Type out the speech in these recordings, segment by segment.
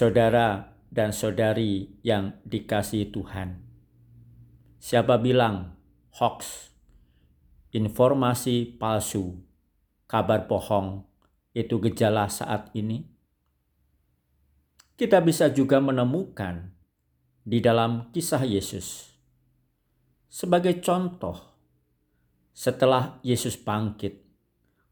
Saudara dan saudari yang dikasihi Tuhan. Siapa bilang hoax, informasi palsu, kabar bohong itu gejala saat ini? Kita bisa juga menemukan di dalam kisah Yesus. Sebagai contoh, setelah Yesus bangkit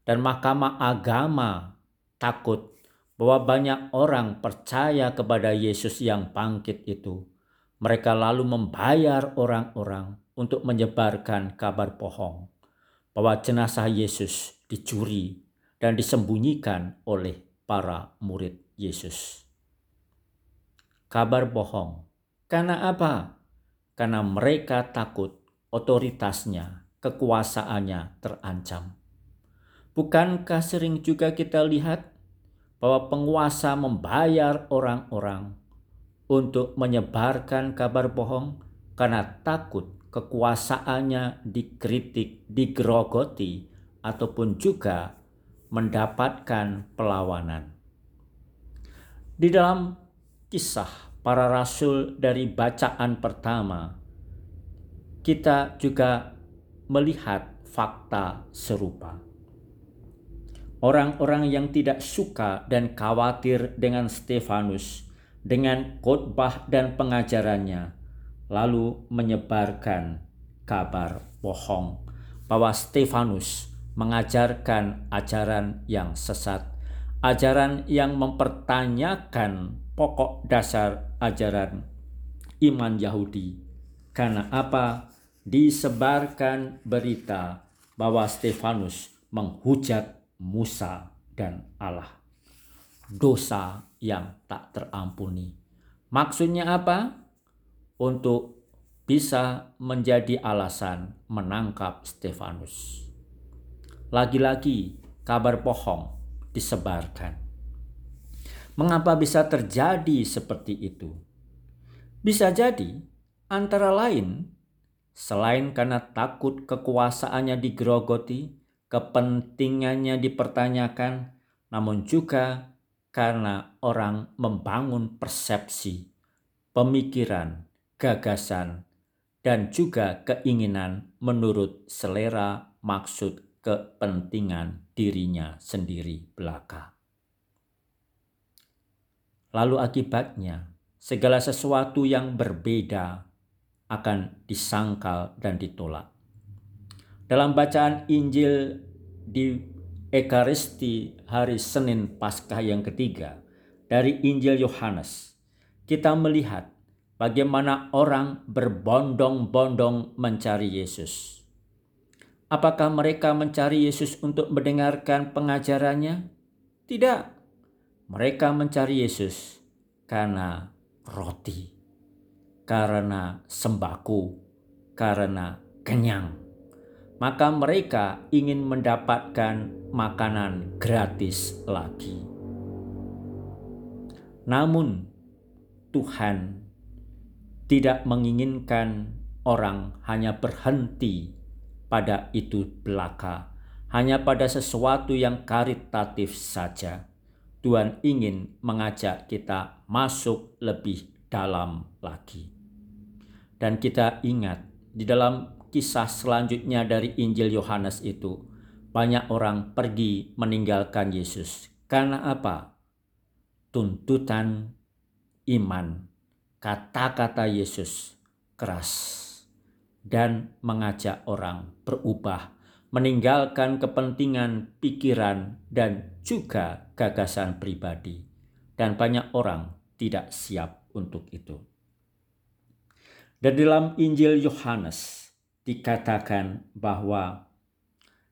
dan mahkamah agama takut bahwa banyak orang percaya kepada Yesus yang bangkit itu. Mereka lalu membayar orang-orang untuk menyebarkan kabar bohong bahwa jenazah Yesus dicuri dan disembunyikan oleh para murid Yesus. Kabar bohong. Karena apa? Karena mereka takut otoritasnya, kekuasaannya terancam. Bukankah sering juga kita lihat bahwa penguasa membayar orang-orang untuk menyebarkan kabar bohong karena takut kekuasaannya dikritik, digerogoti, ataupun juga mendapatkan perlawanan. Di dalam kisah para rasul dari bacaan pertama, kita juga melihat fakta serupa. Orang-orang yang tidak suka dan khawatir dengan Stefanus, dengan khotbah dan pengajarannya, lalu menyebarkan kabar bohong bahwa Stefanus mengajarkan ajaran yang sesat, ajaran yang mempertanyakan pokok dasar ajaran iman Yahudi. Karena apa? Disebarkan berita bahwa Stefanus menghujat Musa dan Allah. Dosa yang tak terampuni. Maksudnya apa? Untuk bisa menjadi alasan menangkap Stefanus. Lagi-lagi kabar bohong disebarkan. Mengapa bisa terjadi seperti itu? Bisa jadi antara lain selain karena takut kekuasaannya digerogoti, kepentingannya dipertanyakan, namun juga karena orang membangun persepsi, pemikiran, gagasan, dan juga keinginan menurut selera maksud kepentingan dirinya sendiri belaka. Lalu akibatnya, segala sesuatu yang berbeda akan disangkal dan ditolak. Dalam bacaan Injil di Ekaristi hari Senin Paskah yang ketiga dari Injil Yohanes, kita melihat bagaimana orang berbondong-bondong mencari Yesus. Apakah mereka mencari Yesus untuk mendengarkan pengajarannya? Tidak. Mereka mencari Yesus karena roti, karena sembako, karena kenyang maka mereka ingin mendapatkan makanan gratis lagi. Namun, Tuhan tidak menginginkan orang hanya berhenti pada itu belaka, hanya pada sesuatu yang karitatif saja. Tuhan ingin mengajak kita masuk lebih dalam lagi. Dan kita ingat di dalam kisah selanjutnya dari Injil Yohanes itu, banyak orang pergi meninggalkan Yesus. Karena apa? Tuntutan iman, kata-kata Yesus keras dan mengajak orang berubah, meninggalkan kepentingan pikiran dan juga gagasan pribadi. Dan banyak orang tidak siap untuk itu. Dan dalam Injil Yohanes dikatakan bahwa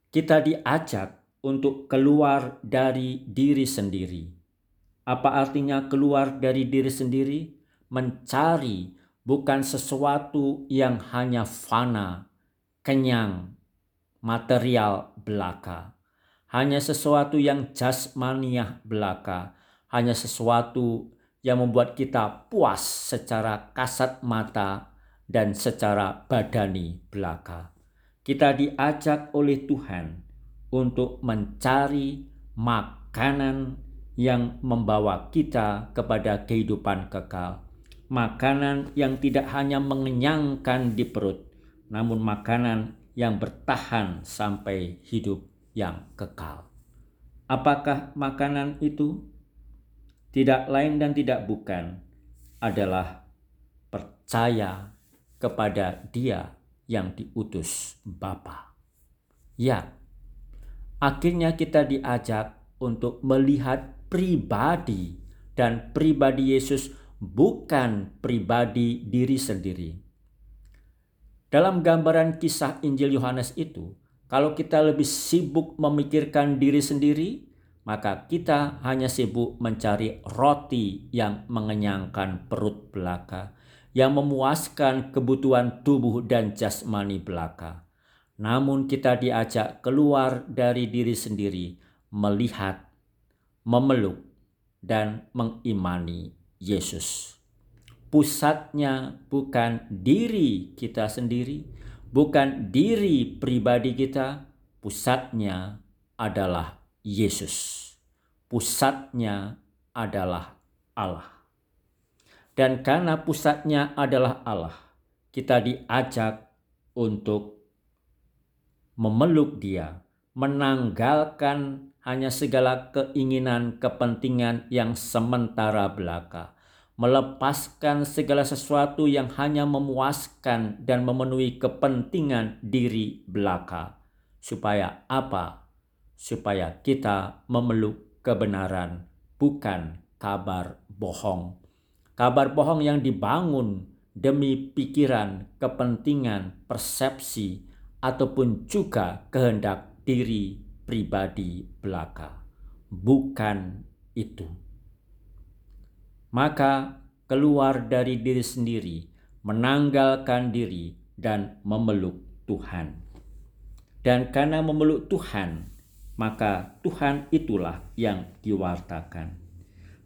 kita diajak untuk keluar dari diri sendiri. Apa artinya keluar dari diri sendiri? Mencari bukan sesuatu yang hanya fana, kenyang, material belaka. Hanya sesuatu yang jasmaniah belaka. Hanya sesuatu yang membuat kita puas secara kasat mata dan secara badani belaka. Kita diajak oleh Tuhan untuk mencari makanan yang membawa kita kepada kehidupan kekal. Makanan yang tidak hanya mengenyangkan di perut, namun makanan yang bertahan sampai hidup yang kekal. Apakah makanan itu? Tidak lain dan tidak bukan adalah percaya kepada Dia yang diutus Bapa. Ya, akhirnya kita diajak untuk melihat pribadi dan pribadi Yesus bukan pribadi diri sendiri dalam gambaran kisah Injil Yohanes itu, kalau kita lebih sibuk memikirkan diri sendiri, maka kita hanya sibuk mencari roti yang mengenyangkan perut belaka, yang memuaskan kebutuhan tubuh dan jasmani belaka. Namun kita diajak keluar dari diri sendiri, melihat, memeluk, dan mengimani Yesus pusatnya bukan diri kita sendiri, bukan diri pribadi kita, pusatnya adalah Yesus. Pusatnya adalah Allah. Dan karena pusatnya adalah Allah, kita diajak untuk memeluk Dia, menanggalkan hanya segala keinginan, kepentingan yang sementara belaka melepaskan segala sesuatu yang hanya memuaskan dan memenuhi kepentingan diri belaka. Supaya apa? Supaya kita memeluk kebenaran, bukan kabar bohong. Kabar bohong yang dibangun demi pikiran, kepentingan, persepsi, ataupun juga kehendak diri pribadi belaka. Bukan itu maka keluar dari diri sendiri, menanggalkan diri, dan memeluk Tuhan. Dan karena memeluk Tuhan, maka Tuhan itulah yang diwartakan.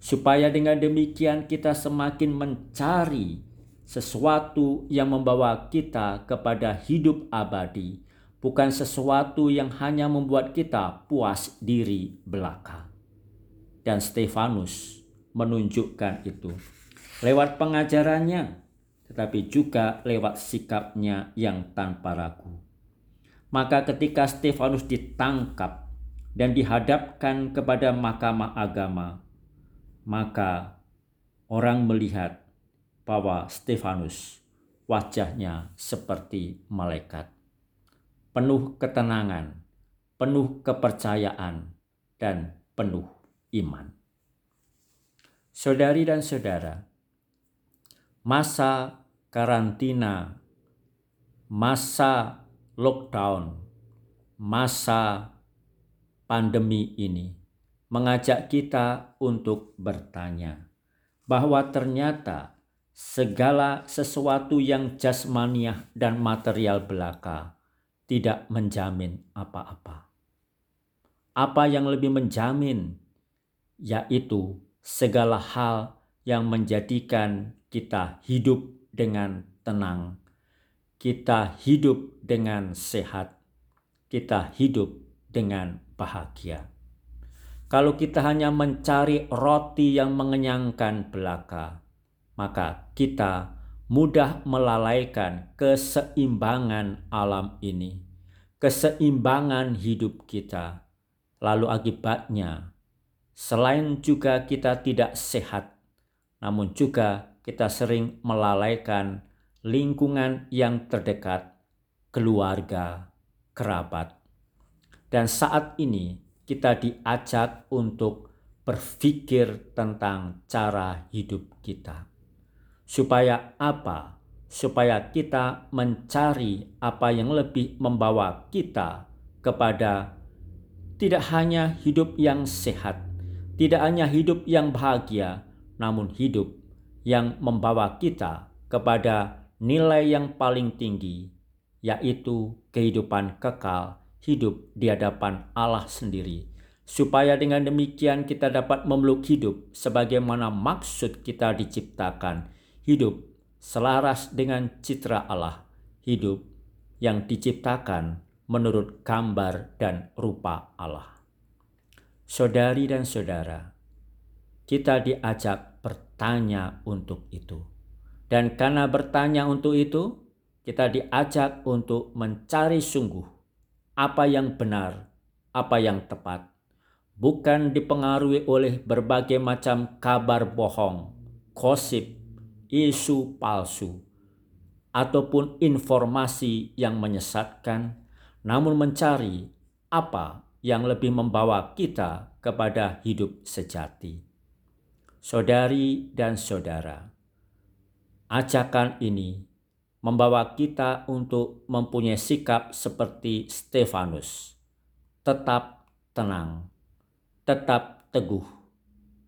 Supaya dengan demikian kita semakin mencari sesuatu yang membawa kita kepada hidup abadi, bukan sesuatu yang hanya membuat kita puas diri belaka. Dan Stefanus menunjukkan itu lewat pengajarannya, tetapi juga lewat sikapnya yang tanpa ragu. Maka ketika Stefanus ditangkap dan dihadapkan kepada mahkamah agama, maka orang melihat bahwa Stefanus wajahnya seperti malaikat. Penuh ketenangan, penuh kepercayaan, dan penuh iman. Saudari dan saudara, masa karantina, masa lockdown, masa pandemi ini mengajak kita untuk bertanya bahwa ternyata segala sesuatu yang jasmaniah dan material belaka tidak menjamin apa-apa. Apa yang lebih menjamin yaitu segala hal yang menjadikan kita hidup dengan tenang, kita hidup dengan sehat, kita hidup dengan bahagia. Kalau kita hanya mencari roti yang mengenyangkan belaka, maka kita mudah melalaikan keseimbangan alam ini, keseimbangan hidup kita. Lalu akibatnya Selain juga kita tidak sehat, namun juga kita sering melalaikan lingkungan yang terdekat, keluarga, kerabat. Dan saat ini kita diajak untuk berpikir tentang cara hidup kita. Supaya apa? Supaya kita mencari apa yang lebih membawa kita kepada tidak hanya hidup yang sehat, tidak hanya hidup yang bahagia, namun hidup yang membawa kita kepada nilai yang paling tinggi, yaitu kehidupan kekal, hidup di hadapan Allah sendiri. Supaya dengan demikian kita dapat memeluk hidup sebagaimana maksud kita diciptakan, hidup selaras dengan citra Allah, hidup yang diciptakan menurut gambar dan rupa Allah. Saudari dan saudara, kita diajak bertanya untuk itu. Dan karena bertanya untuk itu, kita diajak untuk mencari sungguh apa yang benar, apa yang tepat, bukan dipengaruhi oleh berbagai macam kabar bohong, gosip, isu palsu, ataupun informasi yang menyesatkan, namun mencari apa yang lebih membawa kita kepada hidup sejati. Saudari dan saudara, ajakan ini membawa kita untuk mempunyai sikap seperti Stefanus, tetap tenang, tetap teguh,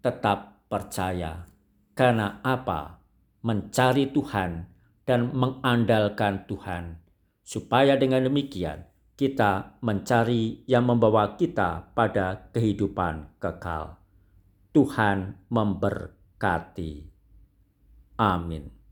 tetap percaya. Karena apa? Mencari Tuhan dan mengandalkan Tuhan, supaya dengan demikian kita mencari yang membawa kita pada kehidupan kekal. Tuhan memberkati. Amin.